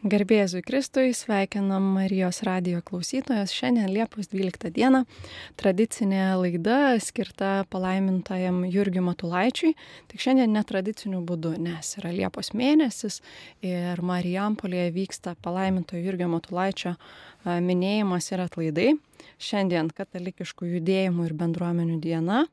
Garbėzui Kristui sveikinam Marijos radio klausytojas. Šiandien Liepos 12 diena tradicinė laida skirta palaimintajam Jurgiu Matulaičiui. Tik šiandien netradiciniu būdu, nes yra Liepos mėnesis ir Marijampolėje vyksta palaimintojo Jurgio Matulaičio minėjimas ir atlaidai. Šiandien katalikiškų judėjimų ir bendruomenių diena.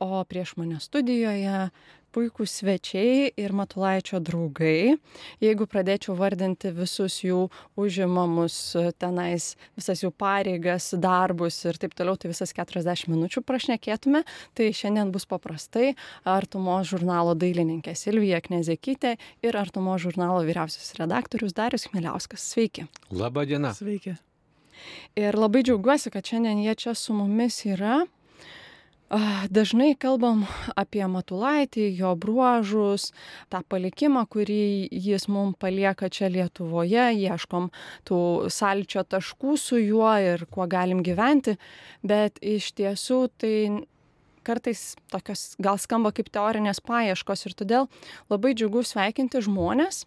O prieš mane studijoje puikūs svečiai ir Matulaičio draugai. Jeigu pradėčiau vardinti visus jų užimamus tenais, visas jų pareigas, darbus ir taip toliau, tai visas 40 minučių prašnekėtume, tai šiandien bus paprastai Artumo žurnalo dailininkė Silvija Knezekytė ir Artumo žurnalo vyriausias redaktorius Darius Kmeliauskas. Sveiki. Labą dieną. Sveiki. Ir labai džiaugiuosi, kad šiandien jie čia su mumis yra. Dažnai kalbam apie Matulaitį, jo bruožus, tą palikimą, kurį jis mums palieka čia Lietuvoje, ieškom tų salčio taškų su juo ir kuo galim gyventi, bet iš tiesų tai kartais tokios gal skamba kaip teorinės paieškos ir todėl labai džiugu sveikinti žmonės,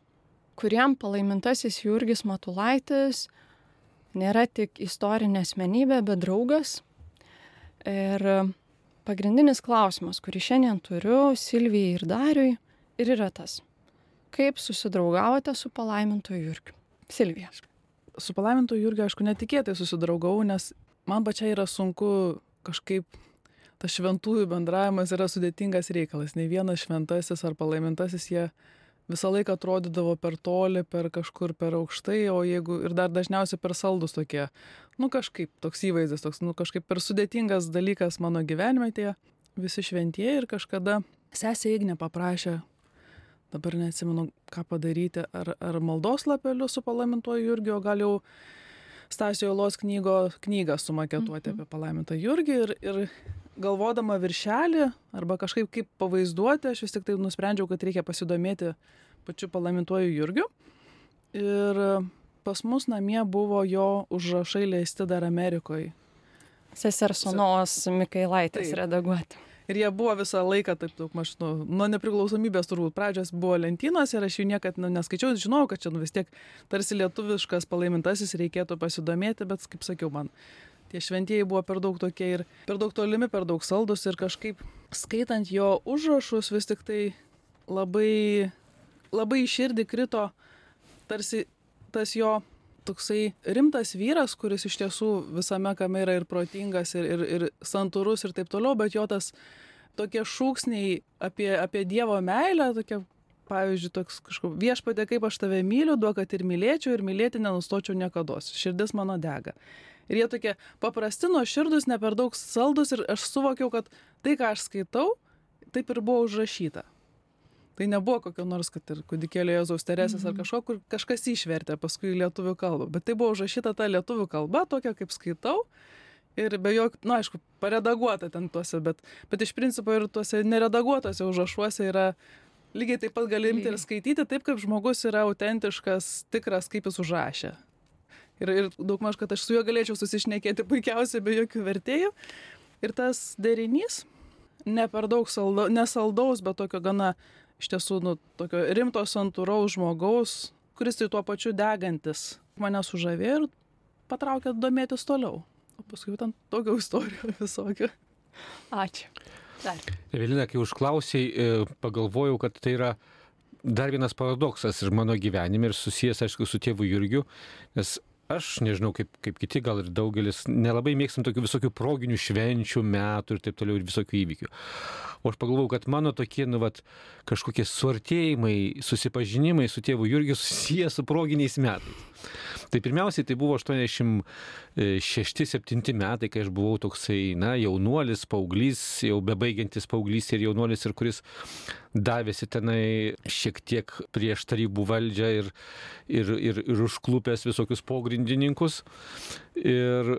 kuriem palaimintasis Jurgis Matulaitis nėra tik istorinė asmenybė, bet draugas. Ir pagrindinis klausimas, kurį šiandien turiu Silvijai ir Dariui, ir yra tas. Kaip susidraugavote su palaimintoju Jurgiu? Silvija. Su palaimintoju Jurgiu, aišku, netikėtai susidraugau, nes man pačiai yra sunku kažkaip tas šventųjų bendravimas yra sudėtingas reikalas. Ne vienas šventasis ar palaimintasis jie visą laiką atrodydavo per toli, per kažkur per aukštai, o jeigu ir dar dažniausiai per saldus tokie, nu kažkaip toks įvaizdis, toks, nu kažkaip per sudėtingas dalykas mano gyvenime tie visi šventieji ir kažkada sesė Ignė paprašė, dabar neatsimenu, ką padaryti, ar, ar maldos lapeliu su palaimintuoju Jurgiu, o gal jau Stasio Jolos knygo, knygą sumaketuoti mhm. apie palaimintą Jurgį ir, ir galvodama viršelį arba kažkaip kaip pavaizduoti, aš vis tik tai nusprendžiau, kad reikia pasidomėti pačiu palaimintuoju Jurgiu. Ir pas mus namie buvo jo užrašai leisti dar Amerikoje. Sesers Sonos Mikailaitės redaguoti. Ir jie buvo visą laiką, taip daug maž, nu, nuo nepriklausomybės turbūt pradžios buvo lentynos ir aš jų niekad nu, neskaičiau, žinau, kad čia nu, vis tiek tarsi lietuviškas palaimintasis reikėtų pasidomėti, bet kaip sakiau, man tie šventieji buvo per daug tokie ir per daug tolimi, per daug saldus ir kažkaip skaitant jo užrašus vis tik tai labai, labai iširdį krito tarsi tas jo toksai rimtas vyras, kuris iš tiesų visame kame yra ir protingas, ir, ir, ir santūrus ir taip toliau, bet jo tas tokie šūksniai apie, apie Dievo meilę, tokie, pavyzdžiui, toks kažkoks viešpatė, kaip aš tave myliu, duok, kad ir mylėčiau, ir mylėti nenustočiau niekada. Širdis mano dega. Ir jie tokie paprasti, nuoširdus, ne per daug saldus ir aš suvokiau, kad tai, ką aš skaitau, taip ir buvo užrašyta. Tai nebuvo kokio nors, kad ir kudikėlė Jėzaus Teresės mm -hmm. ar mhm. kažko, kur kažkas išvertė paskui lietuvių kalbą. Bet tai buvo užrašyta ta lietuvių kalba, tokia kaip skaitau. Ir be jokio, na nu, aišku, paredaguota ten tuose, bet, bet iš principo ir tuose neredaguotose užrašuose yra lygiai taip pat gali imti ir skaityti taip, kaip žmogus yra autentiškas, tikras, kaip jis užrašė ir, ir daugmaž, kad aš su juo galėčiau susišnekėti puikiausiai be jokių vertėjų. Ir tas derinys, ne per daug saldo, nesaldaus, bet tokio gana iš tiesų nu, tokio rimto santūraus žmogaus, kuris tai tuo pačiu degantis, mane sužavėjo ir patraukė domėtis toliau. O paskui ten daugiau istorijų visokių. Ačiū. Dar. Evelina, kai užklausiai, e, pagalvojau, kad tai yra dar vienas paradoksas ir mano gyvenime ir susijęs, aišku, su tėvu Jurgiu, nes aš nežinau kaip kaip kiti gal ir daugelis nelabai mėgstam tokių visokių proginių švenčių metų ir taip toliau ir visokių įvykių. O aš pagalvojau kad mano tokie nu vat kažkokie suartėjimai susipažinimai su tėvu jurgiu susiję su proginiais metais tai pirmiausiai tai buvo aštuoniasdešim šešti septinti metai kai aš buvau toksai na jaunuolis paauglys jau bebaigiantis paauglystę ir jaunuolis ir kuris davėsi tenai šiek tiek prieš tarybų valdžią ir, ir, ir, ir užklupęs visokius pogrindininkus. Ir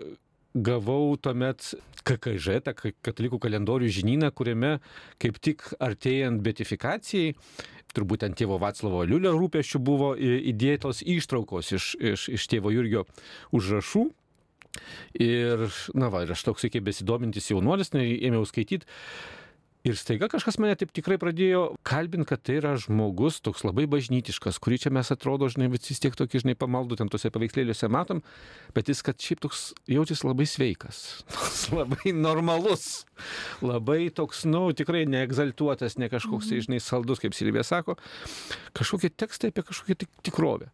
gavau tuomet KKŽ, tą katalikų kalendorių žinyną, kuriame kaip tik artėjant betifikacijai, turbūt ant tėvo Vaclavo Liulio rūpeščių buvo įdėtos ištraukos iš, iš, iš tėvo Jurgio užrašų. Ir, na va, ir aš toks, kaip besidomintis jaunuolis, ėmiau skaityti Ir staiga kažkas mane taip tikrai pradėjo kalbinti, kad tai yra žmogus toks labai bažnytiškas, kurį čia mes atrodo, žinai, vis tiek tokį, žinai, pamaldų ten tose paveikslėliuose matom, bet jis, kad šiaip toks jaučiasi labai sveikas, toks labai normalus, labai toks, nu, tikrai neegzaltuotas, ne kažkoks, tai, žinai, saldus, kaip Silvija sako, kažkokie tekstai apie kažkokią tik tikrovę.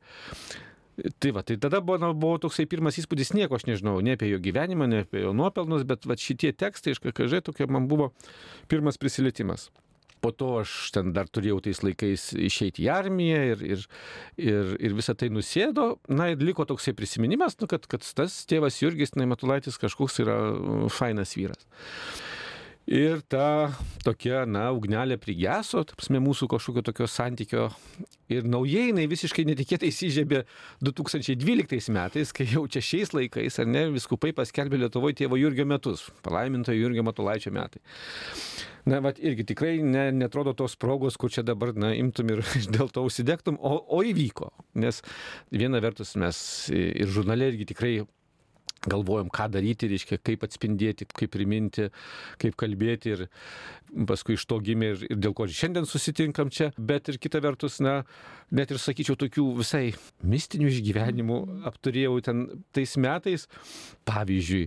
Tai va, tai tada buvo, na, buvo toksai pirmas įspūdis, nieko aš nežinau, ne apie jo gyvenimą, ne apie jo nuopelnus, bet va, šitie tekstai iš KKŽ tokie man buvo pirmas prisilietimas. Po to aš ten dar turėjau tais laikais išeiti į armiją ir, ir, ir, ir visą tai nusėdo. Na ir liko toksai prisiminimas, nu, kad, kad tas tėvas Jurgis Naimatulaitis kažkoks yra fainas vyras. Ir ta tokia, na, ugnelė prigeso, tapsime mūsų kažkokio tokio santykio. Ir naujai jinai visiškai netikėtai įsižiebė 2012 metais, kai jau čia šiais laikais, ar ne, viskupai paskelbė Lietuvoje tėvo Jurgio metus, palaimintojo Jurgio Matulaičio metai. Na, va, irgi tikrai ne, netrodo tos progos, kur čia dabar, na, imtum ir dėl to užsidegtum, o, o įvyko. Nes viena vertus mes ir žurnale irgi tikrai galvojom, ką daryti, reiškia, kaip atspindėti, kaip priminti, kaip kalbėti ir paskui iš to gimė ir, ir dėl ko šiandien susitinkam čia, bet ir kita vertus, na, net ir sakyčiau, tokių visai mistinių išgyvenimų apturėjau ten tais metais. Pavyzdžiui,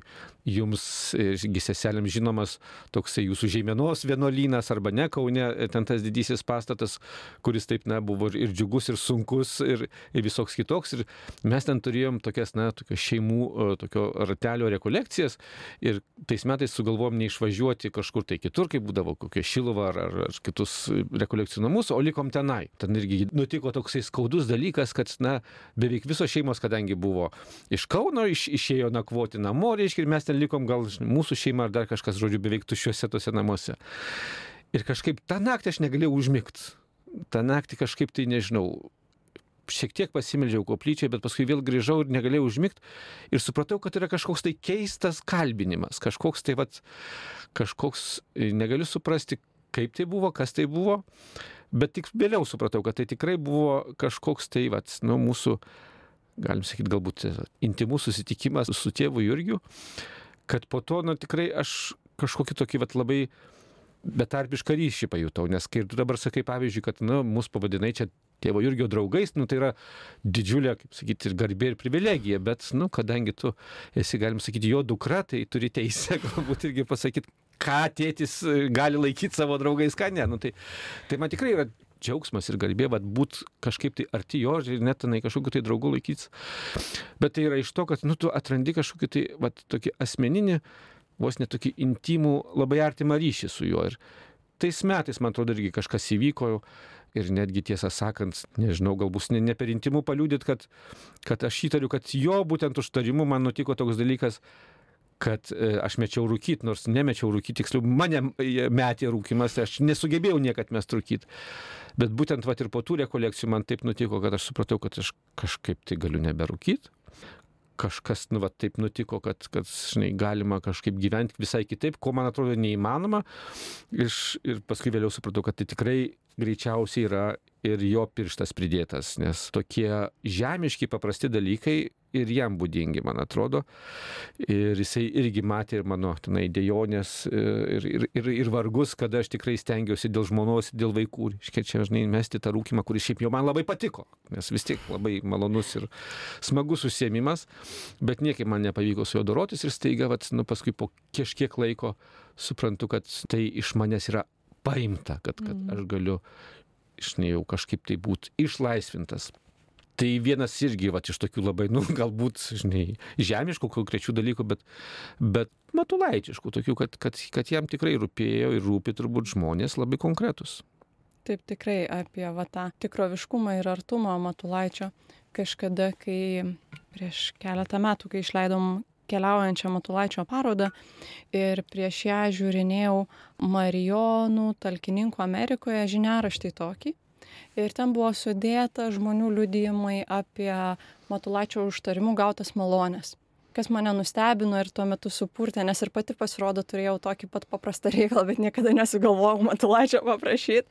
jums, irgi seselėms žinomas, toksai jūsų žemėnos vienuolynas arba ne Kaune, ten tas didysis pastatas, kuris taip, na, buvo ir džiugus, ir sunkus, ir, ir visoks kitoks. Ir mes ten turėjom tokias, na, tokias šeimų, tokio ratelio rekolekcijas ir tais metais sugalvom neišvažiuoti kažkur tai kitur, kaip būdavo kokia Šilova ar, ar, ar kitus rekolekcijų namus, o likom tenai. Ten irgi nutiko toksai skaudus dalykas, kad, na, beveik visos šeimos, kadangi buvo iš Kauno, iš, išėjo nakvoti namo, reiškia, ir mes ten likom gal mūsų šeima ar dar kažkas, žodžiu, beveik tušiuose tose namuose. Ir kažkaip tą naktį aš negalėjau užmigti. Ta naktį kažkaip tai nežinau, šiek tiek pasimeldžiau koplyčiai, bet paskui vėl grįžau ir negalėjau užmigti ir supratau, kad yra kažkoks tai keistas kalbinimas, kažkoks tai, vat, kažkoks, negaliu suprasti, kaip tai buvo, kas tai buvo, Bet tik vėliau supratau, kad tai tikrai buvo kažkoks tai, vat, nu, mūsų, galim sakyti, galbūt intimus susitikimas su tėvu Jurgiu, kad po to, nu, tikrai aš kažkokį tokį, vat, labai betarpišką ryšį pajutau, nes kai tu dabar sakai, pavyzdžiui, kad, nu, mus pavadinai čia tėvo Jurgio draugais, nu, tai yra didžiulė, kaip sakyti, ir garbė, ir privilegija, bet, nu, kadangi tu esi, galim sakyti, jo dukra, tai turi teisę galbūt irgi pasakyti, ką tėtis e, gali laikyti savo draugais, ką ne. Nu, tai, tai man tikrai yra džiaugsmas ir garbė, bet būt kažkaip tai arti jo ir net tenai kažkokiu tai draugu laikytis. Bet tai yra iš to, kad nu, tu atrandi kažkokį tai vat, tokį asmeninį, vos netokį intimų, labai artimą ryšį su juo. Ir tais metais, man atrodo, irgi kažkas įvyko. Ir netgi tiesą sakant, nežinau, galbūt ne, ne per intimų paliūdėt, kad, kad aš įtariu, kad jo būtent užtarimu man nutiko toks dalykas, kad e, aš mečiau rūkyti, nors nemečiau rūkyti, tiksliau, mane e, metė rūkimas, aš nesugebėjau niekad mes rūkyti. Bet būtent vat ir po tų rekolekcijų man taip nutiko, kad aš supratau, kad aš kažkaip tai galiu neberūkyti. Kažkas, nu, va, taip nutiko, kad, kad, žinai, galima kažkaip gyventi visai kitaip, ko man atrodo neįmanoma. Iš, ir paskui vėliau supratau, kad tai tikrai greičiausiai yra ir jo pirštas pridėtas, nes tokie žemiški paprasti dalykai ir jam būdingi, man atrodo. Ir jisai irgi matė ir mano tenai dėjonės ir, ir, ir, ir vargus, kada aš tikrai stengiausi dėl žmonos, dėl vaikų. Iškia čia, žinai, mesti tą rūkimą, kuris šiaip jau man labai patiko, nes vis tiek labai malonus ir smagus užsiemimas, bet niekaip man nepavyko su juo dorotis ir staiga, vat, nu, paskui po kažkiek laiko suprantu, kad tai iš manęs yra paimta, kad, kad aš galiu žinai, jau kažkaip tai būti išlaisvintas. Tai vienas irgi, va, iš tokių labai, nu, galbūt, žinai, žemiškų konkrečių dalykų, bet, bet matulaičiškų, tokių, kad, kad, kad jam tikrai rūpėjo ir rūpi turbūt žmonės labai konkretus. Taip tikrai apie va, tą tikroviškumą ir artumą Matulaičio. Kažkada, kai prieš keletą metų, kai išleidom keliaujančią Matulaičio parodą ir prieš ją žiūrinėjau Marijonų talkininkų Amerikoje žiniaraštį tokį. Ir ten buvo sudėta žmonių liudijimai apie Matulaičio užtarimų gautas malonės kas mane nustebino ir tuo metu supurtė, nes ir pati pasirodo turėjau tokį pat paprastą reikalą, bet niekada nesugalvojau Matulaičio paprašyti.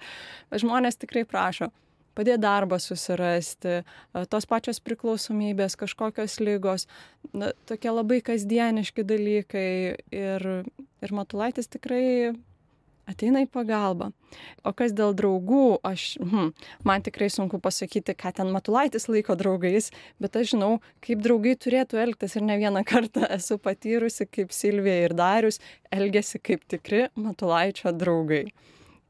Žmonės tikrai prašo padėt darbą susirasti, tos pačios priklausomybės, kažkokios lygos, na, tokie labai kasdieniški dalykai. Ir, ir Matulaitis tikrai ateina į pagalbą. O kas dėl draugų, aš, hm, man tikrai sunku pasakyti, ką ten Matulaitis laiko draugais, bet aš žinau, kaip draugai turėtų elgtis ir ne vieną kartą esu patyrusi, kaip Silvija ir Darius elgesi kaip tikri Matulaičio draugai.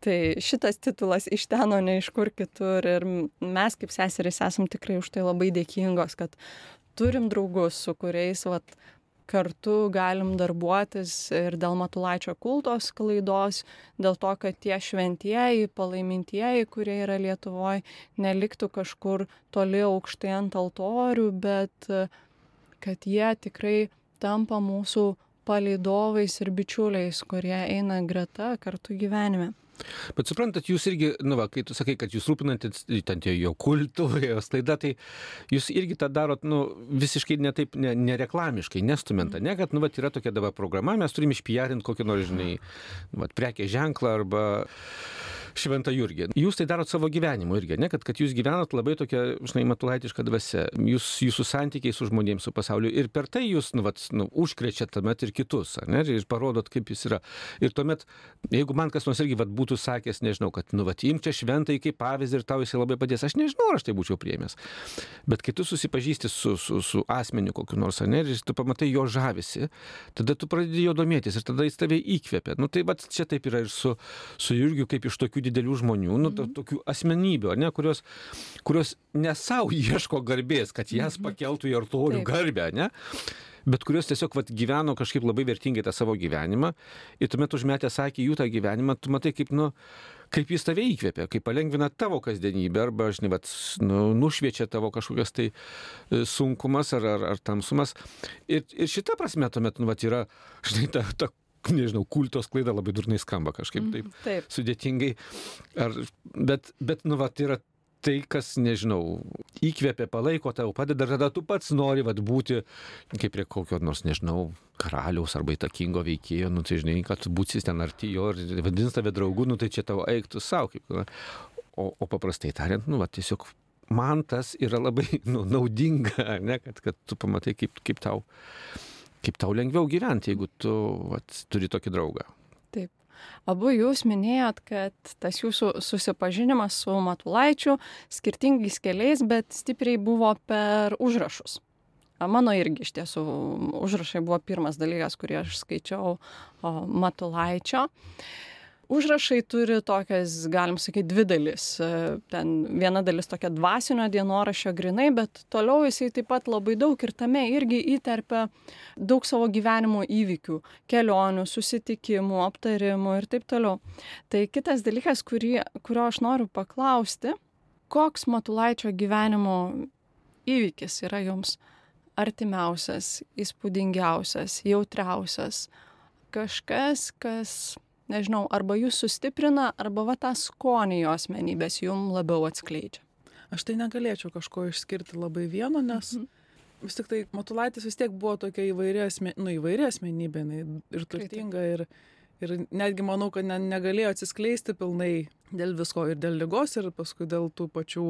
Tai šitas titulas iš ten, o ne iš kur kitur. Ir mes kaip seserys esam tikrai už tai labai dėkingos, kad turim draugus, su kuriais vat, kartu galim darbuotis ir dėl Matulaičio kultos klaidos, dėl to, kad tie šventieji, palaimintieji, kurie yra Lietuvoje, neliktų kažkur toli aukštai ant altorių, bet kad jie tikrai tampa mūsų palydovais ir bičiuliais, kurie eina greta kartu gyvenime. Bet suprantat, jūs irgi, nu va, kai tu sakai, kad jūs rūpinatės ten jo kultų, jo sklaida, tai jūs irgi tą darot, nu, visiškai netaip, ne, nereklamiškai, nestumenta, ne, kad, nu, va, yra tokia dabar programa, mes turime išpijarinti kokį nors, žinai, nu, va, prekė ženklą arba šventą Jurgį. Jūs tai darot savo gyvenimu irgi, ne, kad, kad jūs gyvenat labai tokia, žinai, matulaitiška dvasia, jūs, jūsų santykiai su žmonėms, su pasauliu ir per tai jūs, nu, vat, nu, užkrečiat tuomet ir kitus, ne, ir parodot, kaip jis yra. Ir tuomet, jeigu man kas nors irgi vat, būtų sakęs, nežinau, kad, nu, vat, imk čia šventai kaip pavyzdį ir tau jisai labai padės, aš nežinau, ar aš tai būčiau priemęs. Bet kai tu susipažįsti su, su, su asmeniu kokiu nors, ne, ir tu pamatai jo žavisi, tada tu pradedi jo domėtis ir tada jis tave įkvėpia. Nu, tai vat, čia taip yra ir su, su Jurgiu, kaip iš tokių didelių žmonių, nu, to, tokių asmenybių, ne, kurios, kurios ne savo ieško garbės, kad jas pakeltų į artorių garbę, ne? bet kurios tiesiog vat, gyveno kažkaip labai vertingai tą savo gyvenimą ir tuomet užmetęs akį jų tą gyvenimą, tu matai, kaip, nu, kaip jis tave įkvėpia, kaip palengvina tavo kasdienybę arba, žinai, vat, nu, nušviečia tavo kažkokias tai e, sunkumas ar, ar, ar tamsumas. Ir, ir šita prasme tuomet, nu, vat, yra, žinai, ta, ta nežinau, kultos klaida labai durnai skamba kažkaip taip, Mhm, taip. sudėtingai. Ar, bet, bet, nu, va, tai yra tai, kas, nežinau, įkvėpia, palaiko tau, padeda, tada tu pats nori vat, būti kaip prie kokio nors, nežinau, karaliaus arba įtakingo veikėjo, nu tai žinai, kad būsis ten arti jo ir vadins tave draugu, nu tai čia tavo eiktų savo. O, o paprastai tariant, nu, va, tiesiog man tas yra labai nu, naudinga, ne, kad, kad tu pamatai, kaip, kaip, tau, kaip tau lengviau gyventi, jeigu tu vat, turi tokį draugą. Taip. Abu jūs minėjot, kad tas jūsų susipažinimas su Matulaičiu skirtingais keliais, bet stipriai buvo per užrašus. Mano irgi iš tiesų užrašai buvo pirmas dalykas, kurį aš skaičiau Matulaičio. Užrašai turi tokias, galim sakyti, dvi dalis. E, Ten viena dalis tokia dvasinio dienorašio grinai, bet toliau jisai taip pat labai daug ir tame irgi įterpia daug savo gyvenimo įvykių, kelionių, susitikimų, aptarimų ir taip toliau. Tai kitas dalykas, kurį, kurio aš noriu paklausti, koks Matulaičio gyvenimo įvykis yra jums artimiausias, įspūdingiausias, jautriausias, kažkas, kas nežinau, arba jūs sustiprina, arba va tą skonį jo asmenybės jum labiau atskleidžia. Aš tai negalėčiau kažko išskirti labai vieno, nes Mhm. vis tik tai Matulaitis vis tiek buvo tokia įvairi, asme, nu, įvairi asmenybė ir turtinga ir, ir netgi manau, kad ne, negalėjo atsiskleisti pilnai dėl visko ir dėl lygos ir paskui dėl tų pačių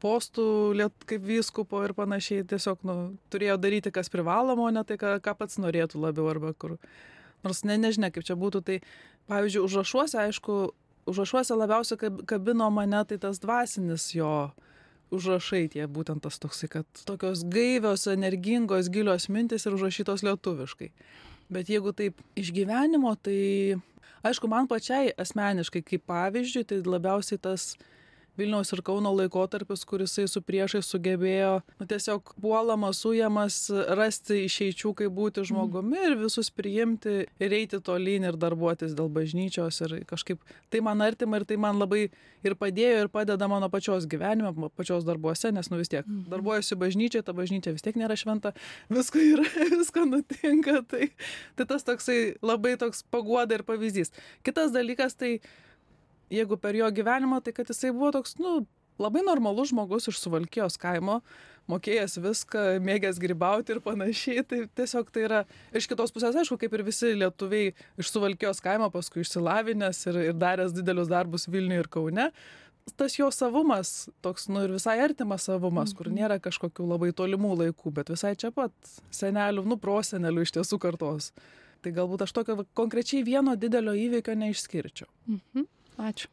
postų liet, kaip vyskupo ir panašiai. Tiesiog nu, turėjo daryti, kas privaloma, o ne tai, ką, ką pats norėtų labiau arba kur. Nors ne, nežinia, kaip čia būtų. Tai, pavyzdžiui, užrašuose, aišku, užrašuose labiausiai kab- kabino mane tai tas dvasinis jo užrašai, tie būtent tas toksai, kad tokios gaivios, energingos, gilios mintis ir užrašytos lietuviškai. Bet jeigu taip iš gyvenimo, tai aišku, man pačiai asmeniškai kaip pavyzdžiui, tai labiausiai tas Vilniaus ir Kauno laikotarpis, kuris jisai su priešai sugebėjo nu, tiesiog puolamas, sujamas, rasti išeičių, kaip būti žmogumi ir visus priimti ir eiti tolyn ir darbuotis dėl bažnyčios ir kažkaip tai man artima ir tai man labai ir padėjo ir padeda mano pačios gyvenime, pačios darbuose, nes nu vis tiek Mhm. darbuojuosi bažnyčiai, ta bažnyčia vis tiek nėra šventa, visko yra, visko nutinka, tai, tai tas toksai labai toks paguoda ir pavyzdys. Kitas dalykas tai jeigu per jo gyvenimą, tai kad jisai buvo toks, nu, labai normalus žmogus iš suvalkijos kaimo, mokėjęs viską, mėgęs grybauti ir panašiai. Tai tiesiog tai yra iš kitos pusės, aišku, kaip ir visi lietuviai iš suvalkijos kaimo, paskui išsilavinęs ir, ir daręs didelius darbus Vilniuje ir Kaune. Tas jo savumas, toks, nu ir visai artimas savumas, kur nėra kažkokių labai tolimų laikų, bet visai čia pat senelių, nu prosenelių iš tiesų kartos. tai galbūt aš tokio konkrečiai vieno didelio įvykio neišskirčiau Mhm. Ačiū.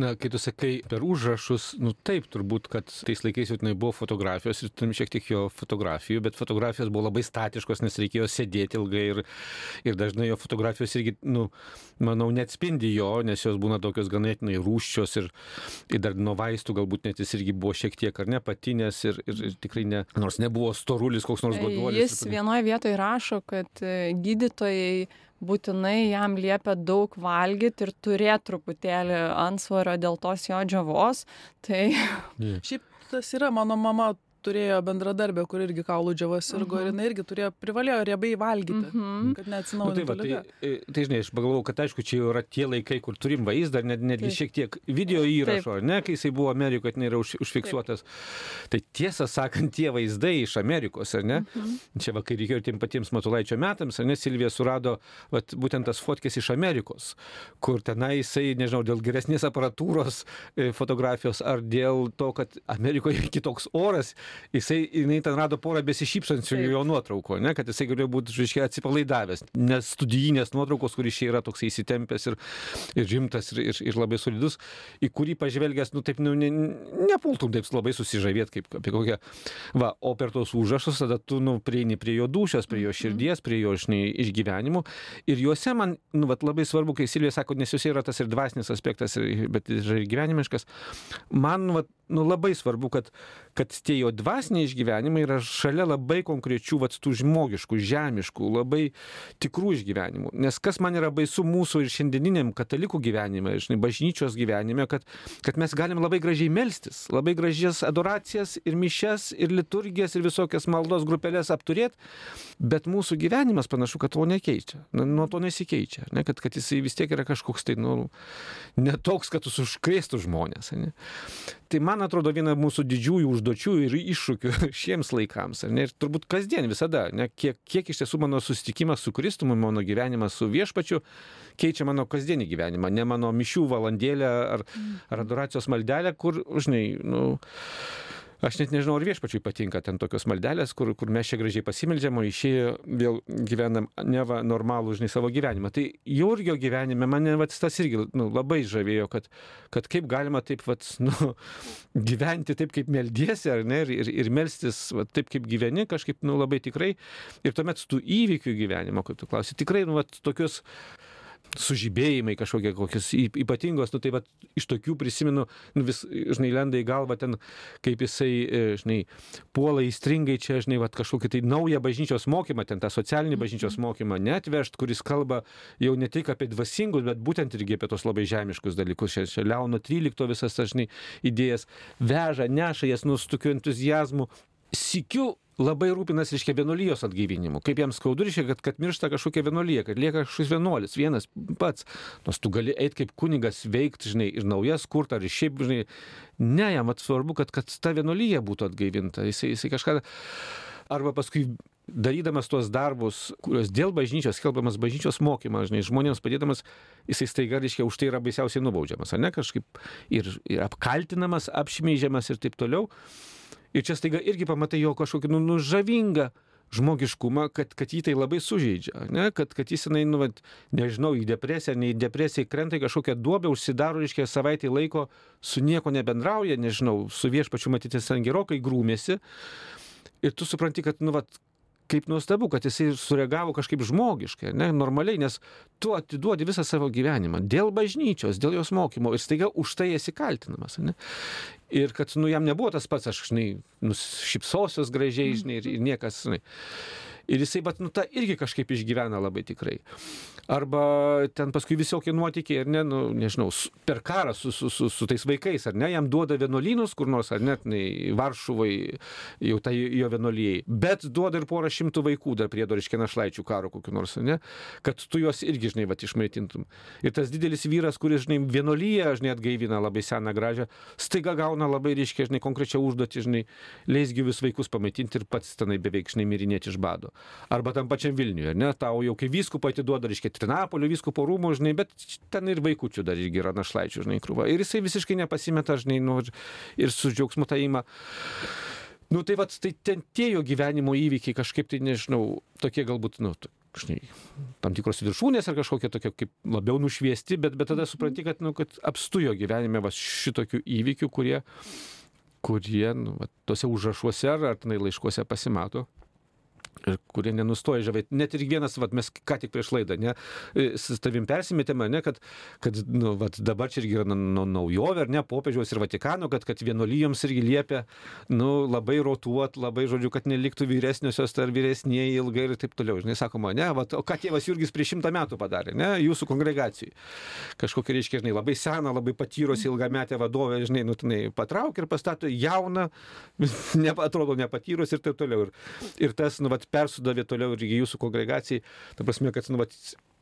Na, kai tu sakai per užrašus, nu taip, turbūt, kad tais laikais jau tenai buvo fotografijos ir turim šiek tiek jo fotografijų, bet fotografijos buvo labai statiškos, nes reikėjo sėdėti ilgai ir, ir dažnai jo fotografijos irgi, nu, manau, neatspindi jo, nes jos būna tokios ganėtinai rūščios ir, ir dar nuo vaistų galbūt net jis irgi buvo šiek tiek ar ne patinės ir, ir, ir tikrai ne, nors nebuvo storulis koks nors goduolis. Jis vienoje vietoje rašo, kad e, gydytojai būtinai jam liepia daug valgyti ir turėti truputėlį ansvario dėl tos jo džiavos. Tai šiaip tas yra mano mama turėjo bendradarbę kur irgi kaulų džiova sirgo ir Mhm. jinai irgi turėjo privalėjo riebiai valgyti mhm. kad Nu, tai, neatsinaujintų va, tai, liga e, tai žinai, aš pagalvojau, kad aišku, čia jau yra tie laikai, kur turim vaizdą, net, netgi Taip. šiek tiek video įrašo, ar ne, kai jisai buvo Amerikoje, kad nėra už, užfiksuotas. Tai tiesą sakant, tie vaizdai iš Amerikos, ar ne? Mhm. Čia va, kai reikėjo tiem patiems Matulaičio metams, ar ne, Silvija surado vat, būtent tas fotkės iš Amerikos, kur tenai jisai, nežinau, dėl geresnės aparatūros e, fotografijos ar dėl to, kad Amerikoje kitoks oras, jisai, jinai ten rado porą besišypsančių jo nuotraukų, ne, kad jisai galėjo būti, žinai, atsipalaidavęs, nes studijinės nuotraukos, kuris čia yra toks įsitempęs ir, ir rimtas ir, ir, ir labai solidus, į kurį pažvelgęs, nu taip, nu, ne, nepultum taip labai susižavėti, kaip apie kokią. Va, o per tos užrašus tada tu, nu, prieini prie jo dušios, prie jo širdies, prie jo, žinai, išgyvenimų. Ir juose man, nu, vat, labai svarbu, kai Silvija sako, nes juose yra tas ir dvasinis aspektas, ir, bet ir gyvenimiškas. Man, vat, nu, labai svarbu, kad, kad tie jo dvasiniai išgyvenimai yra šalia labai konkrečių, vat, tų žmogiškų, žemiškų, labai tikrų išgyvenimų. Nes kas man yra baisu mūsų ir šiandieniniam katalikų gyvenime, žinai, bažnyčios gyvenime, kad, kad mes galim labai gražiai melstis, labai gražias adoracijas ir mišes, ir liturgijas, ir visokias maldos grupelės apturėti, bet mūsų gyvenimas panašu, kad to nekeičia, nuo to nesikeičia, ne? kad, kad jisai vis tiek yra kažkoks tai, nu, netoks, kad jis užkrėstų žmonės. Ne? Tai man atrodo viena mūsų didžiųjų užduočių ir iššūkių šiems laikams. ar Ne? Ir turbūt kasdien visada, ne? kiek, kiek iš tiesų mano susitikimas su Kristumi, mano gyvenimas su viešpačiu keičia mano kasdienį gyvenimą, ne mano mišių valandėlę ar, ar adoracijos maldelę, kur, žinai, nu, Aš net nežinau, ar viešpačiui patinka ten tokios maldelės, kur, kur mes čia gražiai pasimeldžiam, o išėję vėl gyvenam neva normalų, žinai, savo gyvenimą. Tai Jurgio gyvenime mane vat, tas irgi nu, labai žavėjo, kad, kad kaip galima taip vat, nu, gyventi taip, kaip meldiesi, ar ne, ir, ir, ir melstis vat, taip, kaip gyveni, kažkaip nu, labai tikrai. Ir tuomet tų įvykių gyvenimo, kaip tu klausi, tikrai nu, vat, tokius sužibėjimai kažkokie kokios ypatingos, nu tai va iš tokių prisimenu, nu vis, žinai, lenda į galvą ten, kaip jisai, e, žinai, puola įstringai čia, žinai, va kažkokį tai naują bažnyčios mokymą, ten tą socialinį bažnyčios mokymą netvežt, kuris kalba jau ne tik apie dvasingus, bet būtent irgi apie tos labai žemiškus dalykus. Čia, čia Leono 13 visas, žinai, idėjas veža, neša jas nu su tokiu entuzijazmu. Sikiu labai rūpinas, reiškia, vienuolijos atgaivinimu. Kaip jam skaudu, reiškia, kad, kad miršta kažkokia vienuolija, kad lieka kažkoks vienuolis, vienas pats. Nors tu gali eiti kaip kunigas veikti, žinai, ir naujas kurti, ar šiaip, žinai, ne, jam svarbu, kad, kad ta vienuolija būtų atgaivinta. Jisai, jisai kažką... Arba paskui darydamas tuos darbus, kuriuos dėl bažnyčios, skelbamas bažnyčios mokymas, žinai, žmonėms padėdamas, jisai staiga, reiškia, už tai yra baisiausiai nubaudžiamas, ar ne, kažkaip ir, ir apkaltinamas, apšmeižiamas ir taip toliau. Ir čia staiga irgi pamatai jo kažkokį nu, nu, žavingą žmogiškumą, kad, kad jį tai labai sužeidžia, ne? kad, kad jis, jinai, nu, vat, nežinau, į depresiją, ne į depresiją krenta kažkokią duobę, užsidaro, reiškia, savaitę laiko su nieko nebendrauja, nežinau, su viešpačiu matyti ten gerokai grūmėsi. Ir tu supranti, kad, nu, vat, kaip nuostabu, kad jisai sureagavo kažkaip žmogiškai, ne, normaliai, nes tu atiduodi visą savo gyvenimą dėl bažnyčios, dėl jos mokymo ir staiga už tai esi kaltinamas. Ne? Ir kad, nu, jam nebuvo tas pats, aš, žinai, nušypsosios gražiai, žinai, ir, ir niekas, žinai. Ir jisai, bet, nu, tą irgi kažkaip išgyvena labai tikrai. Arba ten paskui visokie nuotykiai, ar ne, nu, nežinau, per karą su, su, su, su tais vaikais, ar ne, jam duoda vienuolynus kur nors, ar net nei Varšuvai, jau tai jo vienuolyjei, bet duoda ir porą šimtų vaikų dar prie doriškė našlaičių karo kokiu nors, ar ne, kad tu juos irgi, žinai, va, išmaitintum. Ir tas didelis vyras, kuris, žinai, vienuolyje, žinai, atgaivina labai seną gražią, staiga gauna labai, reiškia, žinai, konkrečią užduotį, žinai, leisgyvius vaikus pamaitinti ir pats tenai beveik, žinai, mirinėti iš bado. Arba tam pačiam Vilniuje, ne, tau jau kai vyskupą atiduoda, reiškia, Trinapolio vyskupo rūmų, žinai, bet ten ir vaikučių dar irgi yra našlaičių, žinai, krūva. Ir jisai visiškai nepasimeta, žinai, nu, ir su džiaugsmu tai ima. Nu tai vad, tai ten tie jo gyvenimo įvykiai kažkaip tai, nežinau, tokie galbūt, nu, žinai, tam tikros viršūnės ar kažkokie tokie kaip labiau nušviesti, bet, bet tada supranti, kad, nu, kad apstujo gyvenime va, šitokių įvykių, kurie, kurie nu, va, tose užrašuose ar, ar tenai laiškuose pasimato ir kurie nenustoja žavėti. Net ir vienas, vat, mes ką tik prieš laidą, ne, e, su tavim persimetėme, ne, kad, kad nu, vat, dabar čia irgi yra nu, naujovė, ar ne, popiežiaus ir Vatikano, kad, kad vienolyjoms irgi liepia nu, labai rotuot, labai, žodžiu, kad neliktų vyresniosios ar vyresnieji ilgai ir taip toliau. Žinai, sakoma, ne, vat, o ką tėvas Jurgis prieš šimtą metų padarė, ne, jūsų kongregacijai. Kažkokia, reiškia, žinai, labai seną, labai patyrusi ilgametę vadovę, žinai, nu, tenai patrauk ir pastato jauną, ne, atrodo nepatyrus ir taip toliau. Ir, ir tas, nu, vat, persudavė toliau ir jūsų kongregacijai. Ta prasme, kad, nu, vat,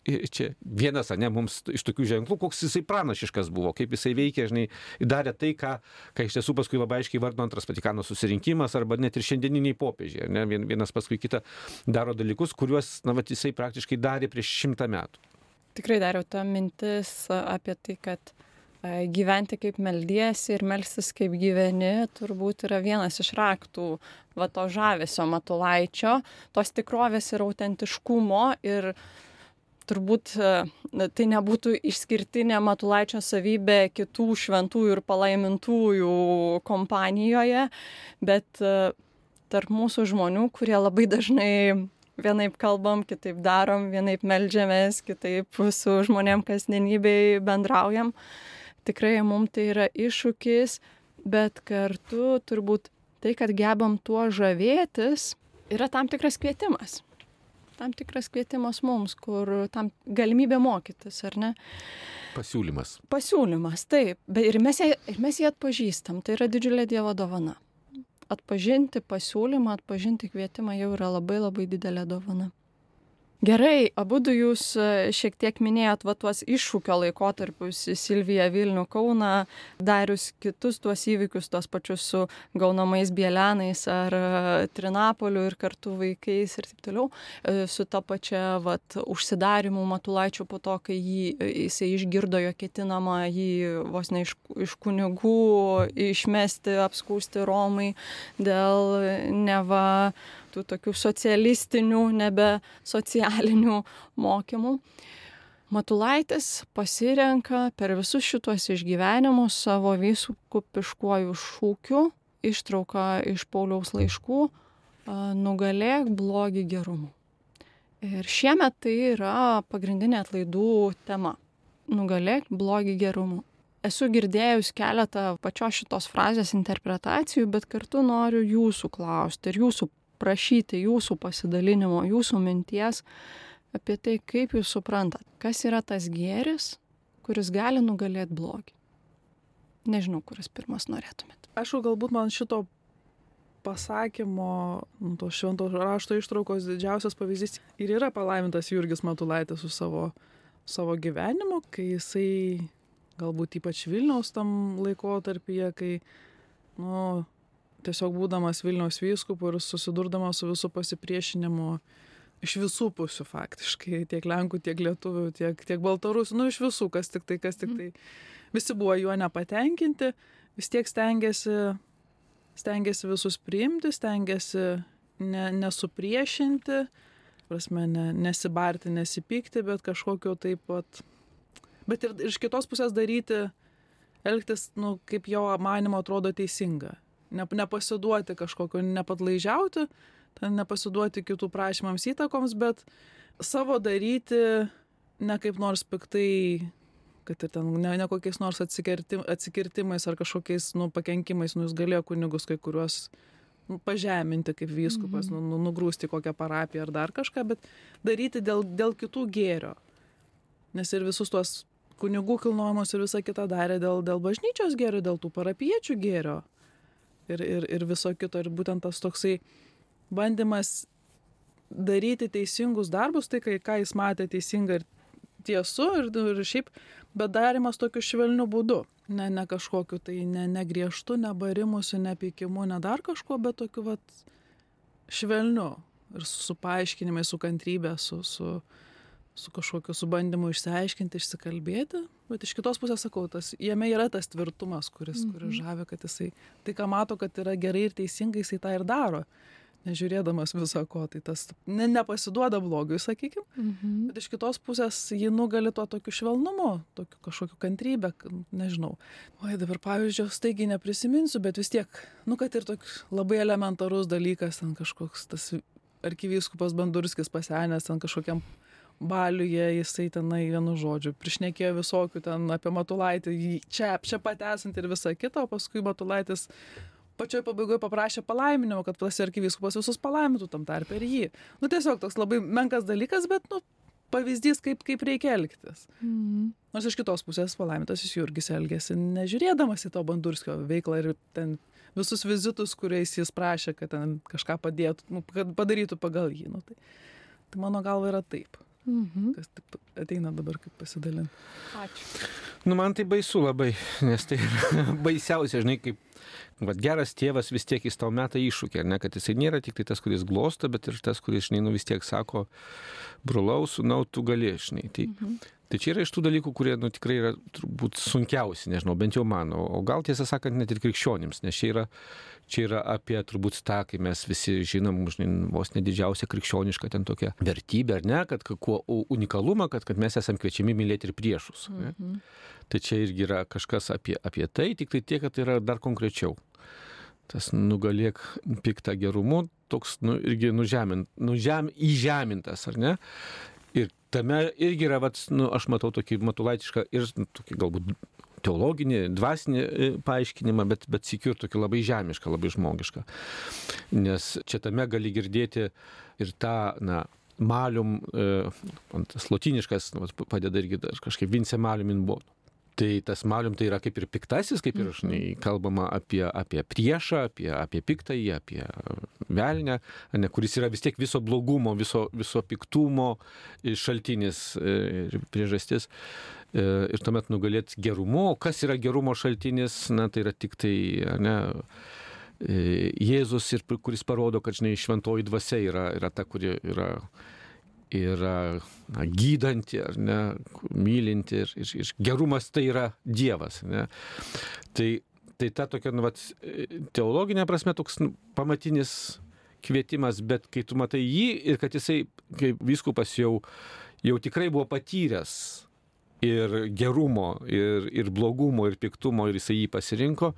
čia vienas, ne, mums iš tokių ženklų, koks jisai pranašiškas buvo, kaip jisai veikė, žinai, darė tai, ką, ką iš tiesų paskui labai aiškiai vardo antras Vatikano susirinkimas arba net ir šiandieniniai popiežiai, ne, vienas paskui kitą daro dalykus, kuriuos, na, vat, jisai praktiškai darė prieš šimtą metų. Tikrai dariau tą mintis apie tai, kad gyventi kaip meldiesi ir melstis kaip gyveni turbūt yra vienas iš raktų va to žavesio matulaičio, tos tikrovės ir autentiškumo ir turbūt tai nebūtų išskirtinė matulaičio savybė kitų šventųjų ir palaimintųjų kompanijoje, bet tarp mūsų žmonių, kurie labai dažnai vienaip kalbam, kitaip darom, vienaip melžiamės, kitaip su žmonėm kasdienybėj bendraujam. Uh, tikrai mum tai yra iššūkis, bet kartu turbūt tai, kad gebam tuo žavėtis, yra tam tikras kvietimas. Tam tikras kvietimas mums, kur tam galimybė mokytis, ar ne? Pasiūlymas. Pasiūlymas, taip. Bet ir mes, ją, ir mes jį atpažįstam. Tai yra didžiulė Dievo dovana. Atpažinti pasiūlymą, atpažinti kvietimą jau yra labai labai didelė dovana. Gerai, abu du jūs e, šiek tiek minėjot va tuos iššūkio laikotarpius Silvija Vilnių Kauna, darius kitus tuos įvykius, tuos pačius su gaunamais Bielenais ar e, Trinapoliu ir kartu vaikais ir taip toliau, e, su ta pačia vat, užsidarimu Matulaičiu po to, kai jį, jisai išgirdo jo ketinamą jį vos ne iš, iš kunigų išmesti, apskūsti Romai dėl neva tų tokių socialistinių, nebe socialinių mokymų. Matulaitis pasirenka per visus šituos išgyvenimus savo vyskupiškuoju šūkiu, ištrauką iš Pauliaus laiškų, nugalėk blogį gerumu. Ir šiemet tai yra pagrindinė atlaidų tema - nugalėk blogį gerumu. Esu girdėjus keletą pačios šitos frazės interpretacijų, bet kartu noriu jūsų klausti ir jūsų prašyti jūsų pasidalinimo, jūsų minties apie tai, kaip jūs suprantat, kas yra tas gėris, kuris gali nugalėti blogį. Nežinau, kuris pirmas norėtumėt. Aš galbūt man šito pasakymo, nu, to švento rašto ištraukos didžiausias pavyzdys ir yra palaimintas Jurgis Matulaitis su savo, savo gyvenimu, kai jisai galbūt ypač Vilniaus tam laikotarpyje, kai nu, tiesiog būdamas Vilniaus vyskupu ir susidurdamas su visų pasipriešinimu iš visų pusių faktiškai, tiek Lenkų, tiek Lietuvių, tiek, tiek Baltarusių, nu iš visų, kas tik tai, kas tik mhm. tai. Visi buvo juo nepatenkinti, vis tiek stengiasi, stengiasi visus priimti, stengiasi ne, nesupriešinti, prasme, ne, nesibarti, nesipykti, bet kažkokio taip pat, bet ir, iš kitos pusės daryti, elgtis, nu, kaip jo manimo atrodo teisinga ne, nepasiduoti kažkokio, nepadlaižiauti, nepasiduoti kitų prašymams įtakoms, bet savo daryti ne kaip nors piktai, kad ir ten ne, ne kokiais nors atsikirtim, atsikirtimais ar kažkokiais nu, pakenkimais, nu, jis galėjo kunigus kai kuriuos nu, pažeminti kaip vyskupas, mm -hmm. nu, nugrūsti kokią parapiją ar dar kažką, bet daryti dėl, dėl kitų gėrio. Nes ir visus tuos kunigų kilnojimus ir visą kitą darė dėl, dėl bažnyčios gėrio, dėl tų parapiečių gėrio ir, ir, ir viso kito. Ir būtent tas toksai bandymas daryti teisingus darbus, tai kai, ką jis matė teisinga ir tiesu ir, ir šiaip, bet darimas tokiu švelniu būdu. Ne, ne kažkokiu tai ne, ne griežtu, ne barimusi, ne pykimu, ne dar kažkuo, bet tokiu vat švelniu ir su, su paaiškinimai, su kantrybė, su, su, su kažkokiu subandymu išsiaiškinti, išsikalbėti, bet iš kitos pusės sakau, tas, jame yra tas tvirtumas, kuris, mhm. kuris žavi, kad jisai tai, ką mato, kad yra gerai ir teisingai, jisai tą ir daro. nežiūrėdamas viso ko, tai tas ne, nepasiduoda blogiui, sakykim, mhm. bet iš kitos pusės jį nugali tuo tokiu švelnumu, tokiu kažkokiu kantrybę, nežinau. Oi, dabar pavyzdžio staigiai neprisiminsiu, bet vis tiek, nu, kad ir toks labai elementarus dalykas, ten kažkoks tas arkivyskupas Bandurskis pasenęs, ten kažkokiam baliuje jisai tenai vienu žodžiu prišnekėjo visokių ten apie Matulaitį, čia, čia pat esant ir visą kitą, o paskui Matulaitis pačioj pabaigoj paprašė palaiminimo, kad tas arkivyskupas visus palaimintų tam tarpe ir jį. Nu tiesiog toks labai menkas dalykas, bet nu, pavyzdys, kaip, kaip reikia elgtis. Mm. Nors iš kitos pusės palaimintasis Jurgis elgėsi, nežiūrėdamas į to Bandurskio veiklą ir ten visus vizitus, kuriais jis prašė, kad ten kažką padėtų, nu, kad padarytų pagal jį. Nu, tai, tai mano galva yra taip. Mhm. Kas taip ateina dabar kaip pasidalinti. Ačiū. Nu, man tai baisu labai, nes tai baisiausia, žinai, kaip Vat geras tėvas vis tiek jis tau meta iššūkį, ne, kad jisai nėra tik tai tas, kuris glosto, bet ir tas, kuris, žinai, nu vis tiek sako, brolau, sunau, tu gali, žinai. Tai, mhm. Tai čia yra iš tų dalykų, kurie nu, tikrai yra turbūt sunkiausi, nežinau, bent jau mano, o gal tiesą sakant net ir krikščionims, nes čia yra, čia yra apie turbūt tą, kai mes visi žinom, žinai, vos nedidžiausia krikščioniška ten tokia vertybė, ar ne, kad kuo unikalumą, kad, kad mes esame kviečiami mylėti ir priešus. Mhm. Tai čia irgi yra kažkas apie, apie tai, tik tai tiek, kad tai yra dar konkrečiau tas nugalėk piktą gerumu, toks nu, irgi nužemint, nužem, įžemintas, ar ne? Tame irgi yra, vat, nu, aš matau tokį matulaitišką ir nu, tokį galbūt teologinį, dvasinį e, paaiškinimą, bet, bet sikiu ir tokį labai žemišką, labai žmogišką. Nes čia tame gali girdėti ir tą, na, malium, e, tas lotiniškas, nu, padeda irgi kažkaip vince malium in bono. Tai tas malium tai yra kaip ir piktasis, kaip ir, žinai, mhm. kalbama apie, apie priešą, apie, apie piktąjį, apie velnę, ne, kuris yra vis tiek viso blogumo, viso, viso piktumo šaltinis e, ir priežastis. E, ir tuomet nugalėti gerumu. Kas yra gerumo šaltinis, na tai yra tik tai, ne, e, Jėzus, ir, kuris parodo, kad, žinai, šventoji dvasia yra, yra ta, kuri yra yra na, gydanti, ar ne, mylinti ir, ir, ir gerumas tai yra Dievas. Ne. Tai, tai ta tokia, nu, vat, teologinė prasme, toks nu, pamatinis kvietimas, bet kai tu matai jį ir kad jisai, kaip viskupas jau, jau tikrai buvo patyręs ir gerumo, ir, ir blogumo, ir piktumo, ir jisai jį pasirinko,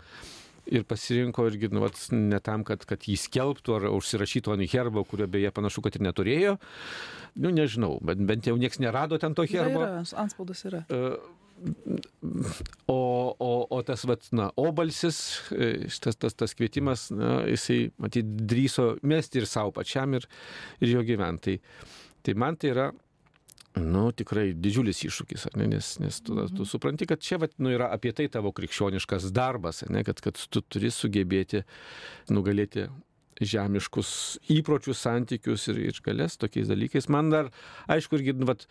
ir pasirinko irgi, nu, vat, ne tam, kad, kad jį skelbtų ar užsirašytų ant herbo, kurio beje panašu, kad ir neturėjo. Nu, nežinau, bet bent jau niekas nerado ten to herbo. Yra, antspaudas yra. Uh, O, o, o tas, vat, na, obalsis, e, šitas tas, tas kvietimas, na, jisai, matyt, drįso mesti ir savo pačiam, ir, ir jo gyventai. Tai man tai yra nu, tikrai didžiulis iššūkis, ne, nes, nes tu, tu mhm. supranti, kad čia vat, nu, yra apie tai tavo krikščioniškas darbas, ne, kad, kad tu turi sugebėti nugalėti žemiškus įpročius, santykius ir, ir galės tokiais dalykais. Man dar, aišku, irgi nu, vat,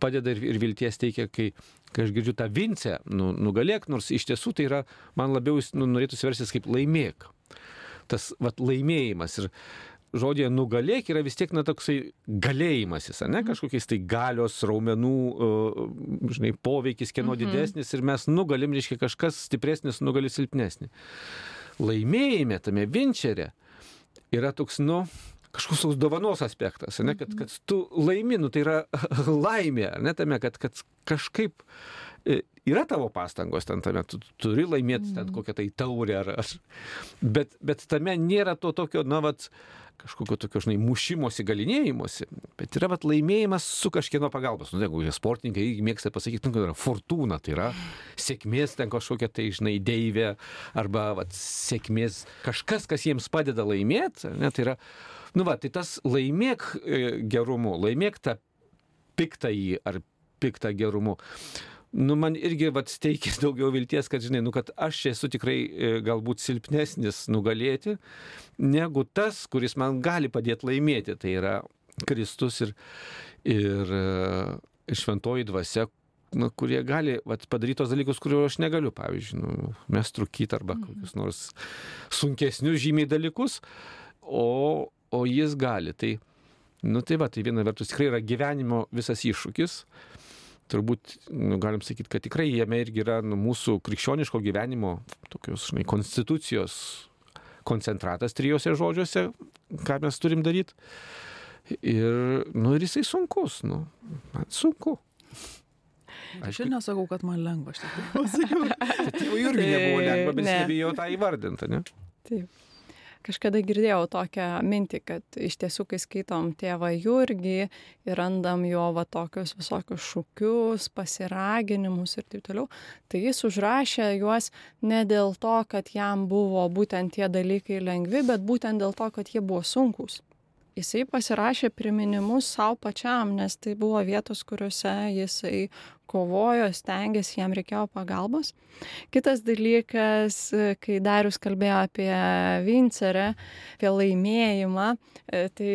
padeda ir, ir vilties teikia, kai, kai aš girdžiu tą vincę, nu, nugalėk, nors iš tiesų tai yra, man labiau nu, norėtų versis kaip laimėk. Tas vat, laimėjimas. Ir žodėje nugalėk yra vis tiek, na, toksai galėjimasis, ne, mhm. kažkokiais tai galios, raumenų, žinai, poveikis, kieno mhm. didesnis ir mes nugalim, reiškia, kažkas stipresnis nugali silpnesnį. Laimėjime tame vinčerė yra toks, nu, kažkoks dovanos aspektas, ne, kad, mhm. kad tu laimi, nu, tai yra laimė, ne tame, kad, kad kažkaip e, yra tavo pastangos ten tame, tu turi laimėti ten kokią tai taurę ar, ar bet, bet tame nėra to tokio, na, vat, kažkokio tokio, žinai, mušimosi, galinėjimuose, bet yra vat, laimėjimas su kažkieno pagalbos. Nu, jeigu sportininkai mėgsta pasakyti, nu, kad yra fortūna, tai yra sėkmės ten kažkokia tai, žinai, deivė arba vat, sėkmės kažkas, kas jiems padeda laimėti, ne, tai yra, nu, va, tai tas laimėk e, gerumu, laimėk tą piktąjį ar piktą gerumu nu, man irgi vat, teikia daugiau vilties, kad, žinai, nu, kad aš esu tikrai e, galbūt silpnesnis nugalėti, negu tas, kuris man gali padėti laimėti. Tai yra Kristus ir, ir, e, šventoji dvasia, nu, kurie gali vat, padaryti tos dalykus, kuriuo aš negaliu, pavyzdžiui, nu, mes trukyti arba mhm. kokius nors sunkesnius žymiai dalykus, o, o jis gali. Tai, nu, tai va, tai viena vertus tikrai yra gyvenimo visas iššūkis turbūt nu, galim sakyti, kad tikrai jame irgi yra nu, mūsų krikščioniško gyvenimo tokios, žinai, konstitucijos koncentratas trijose žodžiuose, ką mes turim daryti. Ir, nu, ir jisai sunkus, nu, man sunku. Aš ir nesakau, kad man lengva, aš tik pasakiau. Tai jau irgi nebuvo lengva, bet jis nebijau tą įvardinti, ne? Taip. Kažkada girdėjau tokią mintį, kad iš tiesų, kai skaitom tėvą Jurgį ir randam jo va tokius visokius šūkius, pasiraginimus ir taip toliau, tai jis užrašė juos ne dėl to, kad jam buvo būtent tie dalykai lengvi, bet būtent dėl to, kad jie buvo sunkus jisai pasirašė priminimus savo pačiam, nes tai buvo vietos, kuriuose jisai kovojo, stengiasi, jam reikėjo pagalbos. Kitas dalykas, kai Darius kalbėjo apie Vincerę, apie laimėjimą, e, tai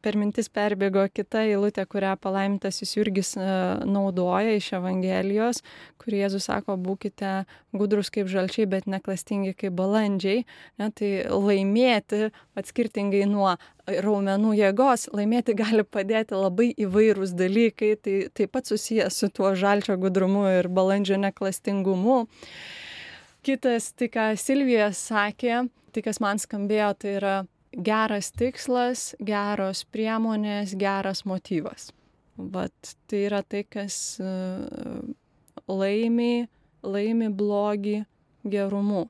per mintis perbėgo kita eilutė, kurią palaimintasis Jurgis e, naudoja iš Evangelijos, kur Jėzus sako, būkite gudrus kaip žalčiai, bet neklastingi kaip balandžiai. Ne, tai laimėti, atskirtingai nuo raumenų jėgos, laimėti gali padėti labai įvairūs dalykai, tai taip pat susijęs su tuo žalčio gudrumu ir balandžio neklastingumu. Kitas, tai ką Silvija sakė, tai kas man skambėjo, tai yra geras tikslas, geros priemonės, geras motyvas. Vat tai yra tai, kas laimi, laimi blogį gerumu.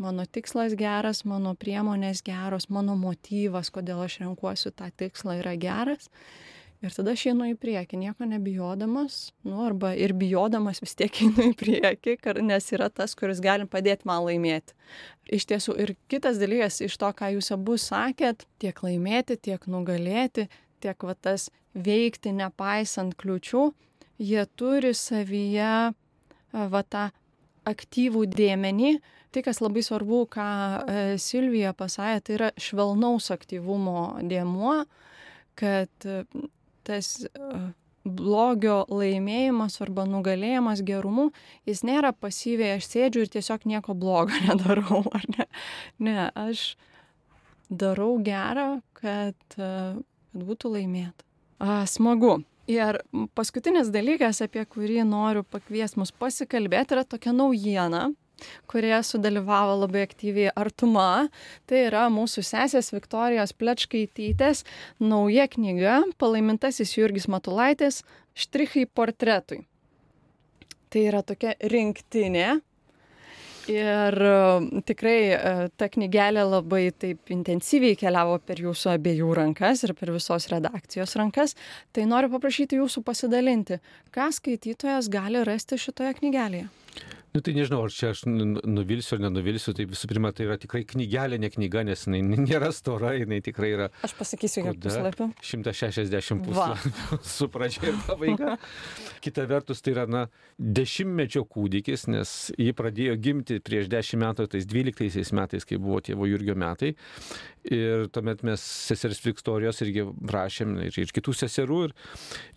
Mano tikslas geras, mano priemonės geros, mano motyvas, kodėl aš renkuosiu tą tikslą yra geras. Ir tada aš einu į priekį, nieko nebijodamas, nu, arba ir bijodamas vis tiek einu į priekį, nes yra tas, kuris gali padėti man laimėti. Iš tiesų, ir kitas dalykas iš to, ką jūs abu sakėt, tiek laimėti, tiek nugalėti, tiek va tas veikti nepaisant kliučių, jie turi savyje va tą aktyvų dėmenį. Tai, kas labai svarbu, ką Silvija pasakė, tai yra švelnaus aktyvumo dėmuo, kad tas blogio laimėjimas arba nugalėjimas gerumu, jis nėra pasyviai, aš sėdžiu ir tiesiog nieko blogo nedarau, ar ne? Ne, aš darau gerą, kad, kad būtų laimėta. A, smagu. Ir paskutinis dalykas, apie kurį noriu pakviesti mus pasikalbėti, yra tokia naujiena, kurioje sudalyvavo labai aktyviai Artuma. Tai yra mūsų sesės Viktorijos Plečkaitytės nauja knyga Palaimintasis Jurgis Matulaitis Štrichai portretui. Tai yra tokia rinktinė. Ir tikrai ta knygelė labai taip intensyviai keliavo per jūsų abiejų rankas ir per visos redakcijos rankas. Tai noriu paprašyti jūsų pasidalinti, ką skaitytojas gali rasti šitoje knygelėje. Nu tai nežinau, ar čia aš nuvilsiu ar nenuvilsiu, tai visų pirma, tai yra tikrai knygelė, ne knyga, nes jinai nėra stora, jinai tikrai yra. Aš pasakysiu, kiek puslapių. 160 puslapių su pradžia ir pabaiga. Kita vertus, tai yra, na, dešimtmečio kūdikis, nes jį pradėjo gimti prieš dešimt metų, tais 12 metais, kai buvo tėvo Jurgio metai. Ir tuomet mes sesers Viktorijos irgi prašėm ir, ir kitų seserų. Ir,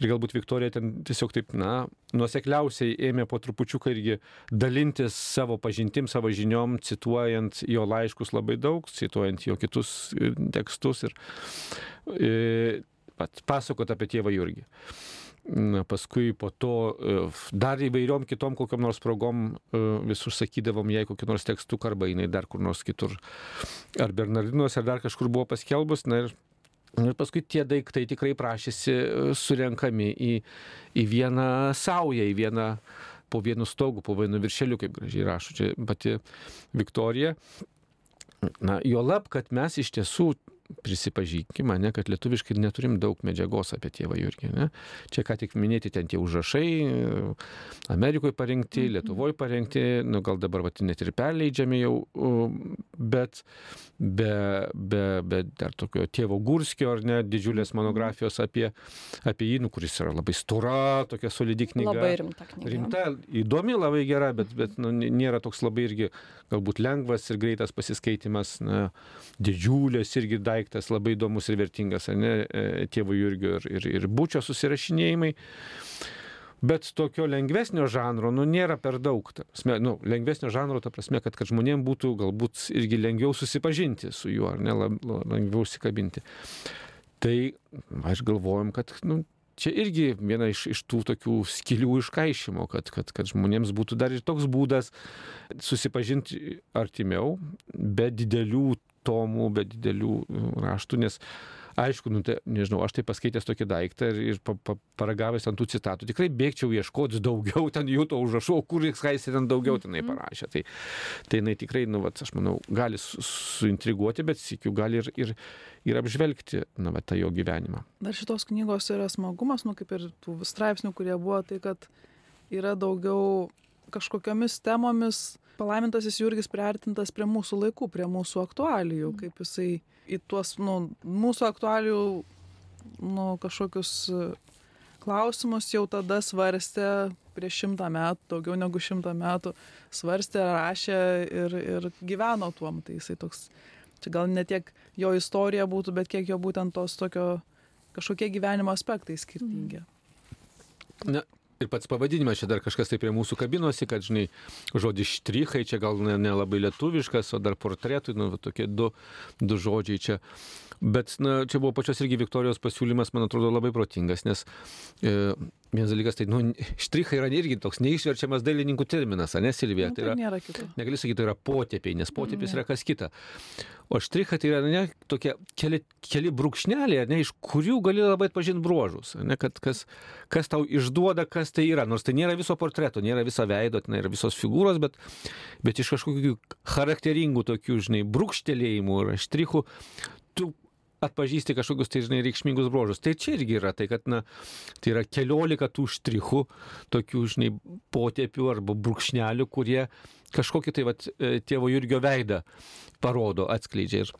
ir galbūt Viktorija ten tiesiog taip, na, nuosekliausiai ėmė po trupučiuką irgi dalintis savo pažintim, savo žiniom, cituojant jo laiškus labai daug, cituojant jo kitus tekstus ir, ir pasakot apie tėvą Jurgį. Na, paskui po to dar įvairiom kitom kokiam nors progom vis užsakydavom jai kokį nors tekstų arba jinai dar kur nors kitur. Ar Bernardinos, ar dar kažkur buvo paskelbus. Na ir, ir paskui tie daiktai tikrai prašėsi surenkami į, į vieną saują, į vieną po vienu stogu, po vienu viršeliu, kaip gražiai rašo čia pati Viktorija. Na, jo lab, kad mes iš tiesų prisipažinkime, ne, kad lietuviškai neturim daug medžiagos apie tėvą Jurgį. Ne. Čia ką tik minėti ten tie užrašai, Amerikoje parengti, Lietuvoje parengti, nu, gal dabar vat, net ir perleidžiami jau, bet be, be, be dar tokio tėvo Gurskio ar ne, didžiulės monografijos apie, apie jį, nu, kuris yra labai stora, tokia solidi knyga. Labai rimta knyga. Rimta, įdomi, labai gera, bet, bet nu, nėra toks labai irgi galbūt lengvas ir greitas pasiskaitimas, na, didžiulės irgi daiktas, labai įdomus ir vertingas, ne, tėvo Jurgio ir, ir, ir būčio susirašinėjimai. Bet tokio lengvesnio žanro, nu, nėra per daug. Prasme, nu, lengvesnio žanro, ta prasme, kad, kad žmonėms būtų galbūt irgi lengviau susipažinti su juo, ar ne, lengviau užsikabinti. Tai aš galvojom, kad, nu, čia irgi viena iš, iš tų tokių skilių iškaišymo, kad, kad, kad žmonėms būtų dar ir toks būdas susipažinti artimiau, be didelių tomų, be didelių raštų, nes aišku, nu, tai, nežinau, aš tai paskaitęs tokį daiktą ir, ir pa, pa, paragavęs ant tų citatų, tikrai bėgčiau ieškoti daugiau ten jų to užrašų, kur jis ten daugiau tenai Mhm. parašė. Tai, tai jinai tikrai, nu, vat, aš manau, gali su- suintriguoti, bet sikiu gali ir, ir, ir apžvelgti, na, va, tą jo gyvenimą. Dar šitos knygos yra smagumas, nu kaip ir tų straipsnių, kurie buvo, tai kad yra daugiau kažkokiomis temomis palaimintasis Jurgis priartintas prie mūsų laikų, prie mūsų aktualijų, kaip jisai į tuos, nu, mūsų aktualijų, nu, kažkokius e, klausimus jau tada svarstė prieš šimtą metų, daugiau negu šimtą metų, svarstė, rašė ir, ir gyveno tuom. Tai jisai toks, čia gal ne tiek jo istorija būtų, bet kiek jo būtent tos tokio kažkokie gyvenimo aspektai skirtingi. Na, ir pats pavadinimas čia dar kažkas tai prie mūsų kabinosi, kad, žinai, žodis štrichai čia gal nelabai ne, ne lietuviškas, o dar portretų, nu, tokie du, du žodžiai čia. Bet, na, čia buvo pačios irgi Viktorijos pasiūlymas, man atrodo, labai protingas, nes e, vienas dalykas, tai, nu, štrichai yra irgi toks neišverčiamas dailininkų terminas, ne, Silvija? Nu, Tai yra, nėra kito. negali sakyti, tai yra potėpiai, nes potėpis Ne. yra kas kita. O štrichai tai yra, ne, tokie keli, keli brūkšneliai, ne, iš kurių gali labai atpažinti bruožus, ne, kad kas, kas tau išduoda, kas tai yra. Nors tai nėra viso portreto, nėra viso veido, tai nėra visos figūros, bet, bet iš kažkokių charakteringų tokių, žinai, brūkštelėjimų ir štrichų tu atpažįsti kažkokius tai, žinai, reikšmingus bruožus. Tai čia irgi yra tai, kad, na, tai yra keliolika tų štrichų, tokių, žinai, potėpių arba brūkšnelių, kurie kažkokį tai, vat, e, tėvo Jurgio veidą parodo, atskleidžia. Ir,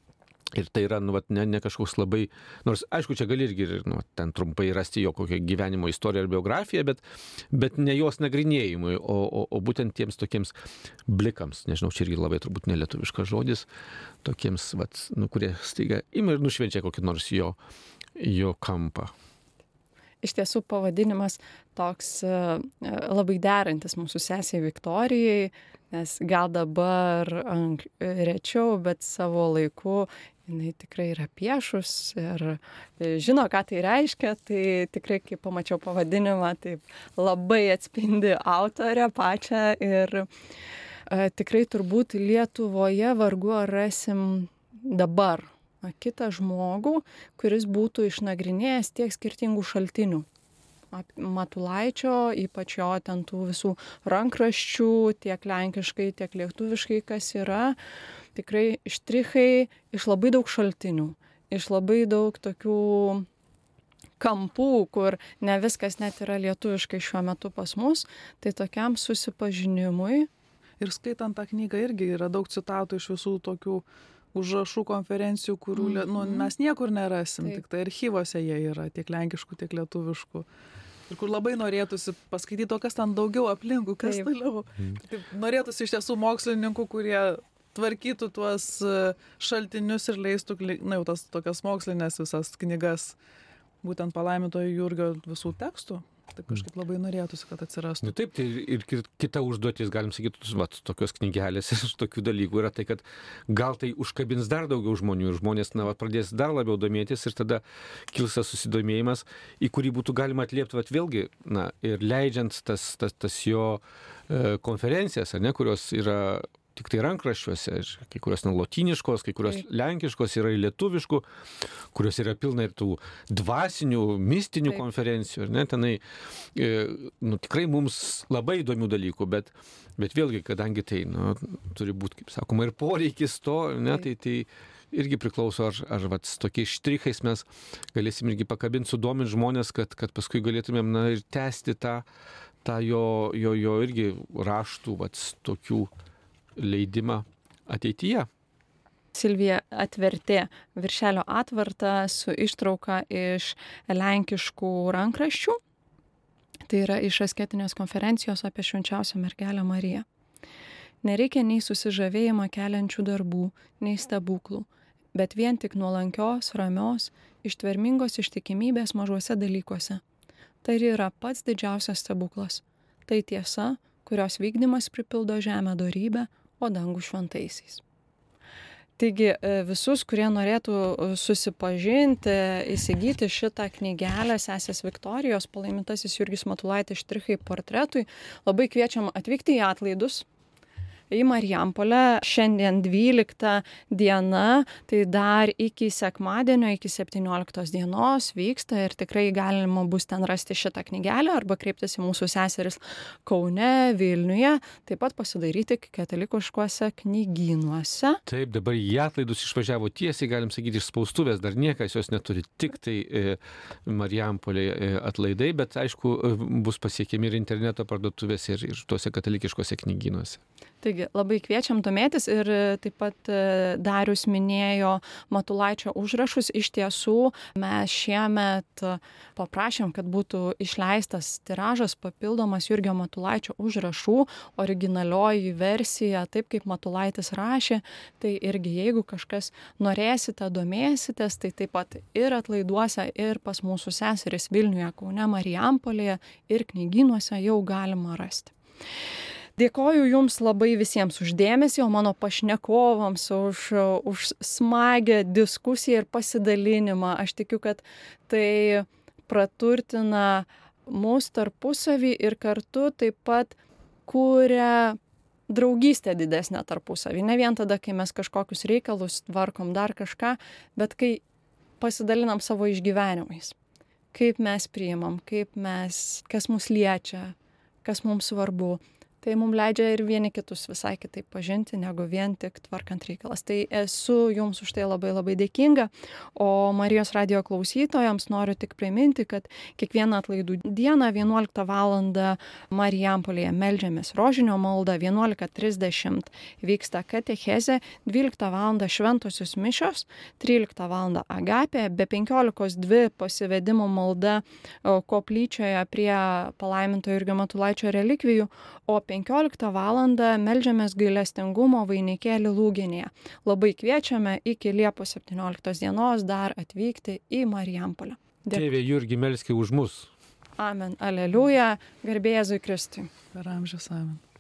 ir tai yra, nu, vat, ne, ne kažkoks labai, nors, aišku, čia gali irgi, nu, vat, ten trumpai rasti jo kokią gyvenimo istoriją ar biografiją, bet, bet ne jos nagrinėjimui, o, o, o būtent tiems tokiems blikams, nežinau, čia irgi labai turbūt nelietuviškas žodis, tokiems, vat, nu, kurie staiga ima ir nušvenčia kokį nors jo, jo kampą. Iš tiesų pavadinimas toks e, labai derantis mūsų sesiai Viktorijai, nes gal dabar rečiau, bet savo laiku jinai tikrai yra piešus ir e, žino, ką tai reiškia, tai tikrai, kai pamačiau pavadinimą, taip labai atspindi autorę pačią ir e, tikrai turbūt Lietuvoje vargu ar rasim dabar kitą žmogų, kuris būtų išnagrinėjęs tiek skirtingų šaltinių. Matulaičio, ypač jo ten tų visų rankraščių, tiek lenkiškai, tiek lietuviškai, kas yra, tikrai štrichai iš labai daug šaltinių, iš labai daug tokių kampų, kur ne viskas net yra lietuviškai šiuo metu pas mus, tai tokiam susipažinimui Ir skaitant tą knygą irgi yra daug citatų iš visų tokių užrašų konferencijų, kurių mm nu, Mhm. mes niekur nerasim, Taip. tik tai archyvose jie yra, tiek lenkiškų, tiek lietuviškų. Ir kur labai norėtųsi paskaityti, o kas ten daugiau aplinkų, kas Taip. toliau. Taip, norėtųsi iš tiesų mokslininkų, kurie tvarkytų tuos e, šaltinius ir leistų, na jau tas tokias mokslinės visas knygas, būtent palaimintojo Jurgio visų tekstų. Taip kažkaip labai norėtųsi, kad atsirastų. Nu taip, tai ir ki- kita užduotis, galim sakyti, vat, tokios knygelės iš tokių dalykų yra tai, kad gal tai užkabins dar daugiau žmonių ir žmonės na, vat, pradės dar labiau domėtis ir tada kils tas susidomėjimas, į kurį būtų galima atliepti vat, vėlgi, na, ir leidžiant tas, tas, tas jo e, konferencijas, ne, kurios yra tik tai rankraščiuose, ir kai kurios na, lotiniškos, kai kurios Taip. lenkiškos yra ir lietuviškų, kurios yra pilna ir tų dvasinių, mistinių Taip. konferencijų, ar ne, tenai e, nu, tikrai mums labai įdomių dalykų, bet, bet vėlgi, kadangi tai nu, turi būti, kaip sakoma, ir poreikis to, ne, tai, tai irgi priklauso, ar, ar vat, su tokiais štrichais mes galėsim irgi pakabinti, sudominti žmonės, kad, kad paskui galėtumėm na, ir tęsti tą, tą jo, jo, jo irgi raštų, vat, tokių leidimą ateityje. Silvija atvertė viršelio atvartą su ištrauka iš lenkiškų rankraščių. Tai yra iš asketinės konferencijos apie švenčiausią mergelę Mariją. Nereikia nei susižavėjimą keliančių darbų, nei stebuklų, bet vien tik nuolankios, ramios, ištvermingos ištikimybės mažuose dalykuose. Tai yra pats didžiausias stebuklas. Tai tiesa, kurios vykdymas pripildo žemę dorybę, o dangų šventaisiais. Taigi e, visus, kurie norėtų e, susipažinti, įsigyti šitą knygelę Sesės Viktorijos palaimintasis Jurgis Matulaitis štrichai portretui, labai kviečiam atvykti į atlaidus. Į Marijampolę. Šiandien 12 diena, tai dar iki sekmadienio, iki 17 dienos vyksta ir tikrai galima bus ten rasti šitą knygelę arba kreiptis į mūsų seseris Kaune, Vilniuje, taip pat pasidaryti katalikiškuose knygynuose. Taip, dabar į atlaidus išvažiavo tiesiai, galim sakyti, iš spaustuvės, dar niekas jos neturi, tik tai e, Marijampolė e, atlaidai, bet aišku, e, bus pasiekiami ir interneto parduotuvėse, ir, ir tuose katalikiškose knygynuose. Taigi labai kviečiam domėtis ir e, taip pat e, Darius minėjo Matulaičio užrašus. Iš tiesų mes šiemet e, paprašėm, kad būtų išleistas tiražas papildomas Jurgio Matulaičio užrašų, originalioji versija, taip kaip Matulaitis rašė. Tai irgi jeigu kažkas norėsite, domėsitės, tai taip pat ir atlaiduose, ir pas mūsų seseris Vilniuje, Kaune, Marijampolėje, ir knygynuose jau galima rasti. Dėkoju Jums labai visiems uždėmesį, o mano pašnekovams už, už smagę diskusiją ir pasidalinimą. Aš tikiu, kad tai praturtina mūsų tarpusavį ir kartu taip pat kuria draugystę didesnę tarpusavį. Ne vien tada, kai mes kažkokius reikalus tvarkom dar kažką, bet kai pasidalinam savo išgyvenimais. Kaip mes priimam, kaip mes, kas mus liečia, kas mums svarbu tai mum leidžia ir vieni kitus visai kitaip pažinti negu vien tik tvarkant reikalas. Tai esu jums už tai labai labai dėkinga, o Marijos radio klausytojams noriu tik priminti, kad kiekvieną atlaidų dieną 11 val. Marijampolėje melžiamės rožinio maldą, 11.30 vyksta katechezė, 12 val. šventosios mišios, 13 val. agapė, be 15.2 pasivedimo malda koplyčioje prie palaiminto Jurgio Matulaičio relikvijų, o 15 val. melžiamės gailestingumo vainikėlį Lūginėje. Labai kviečiame iki Liepos 17 dienos dar atvykti į Marijampolę. Tėvė Jurgi Melskiai už mus. Amen. Aleliuja. Garbėjai Jėzui Kristui. Per amžius amen.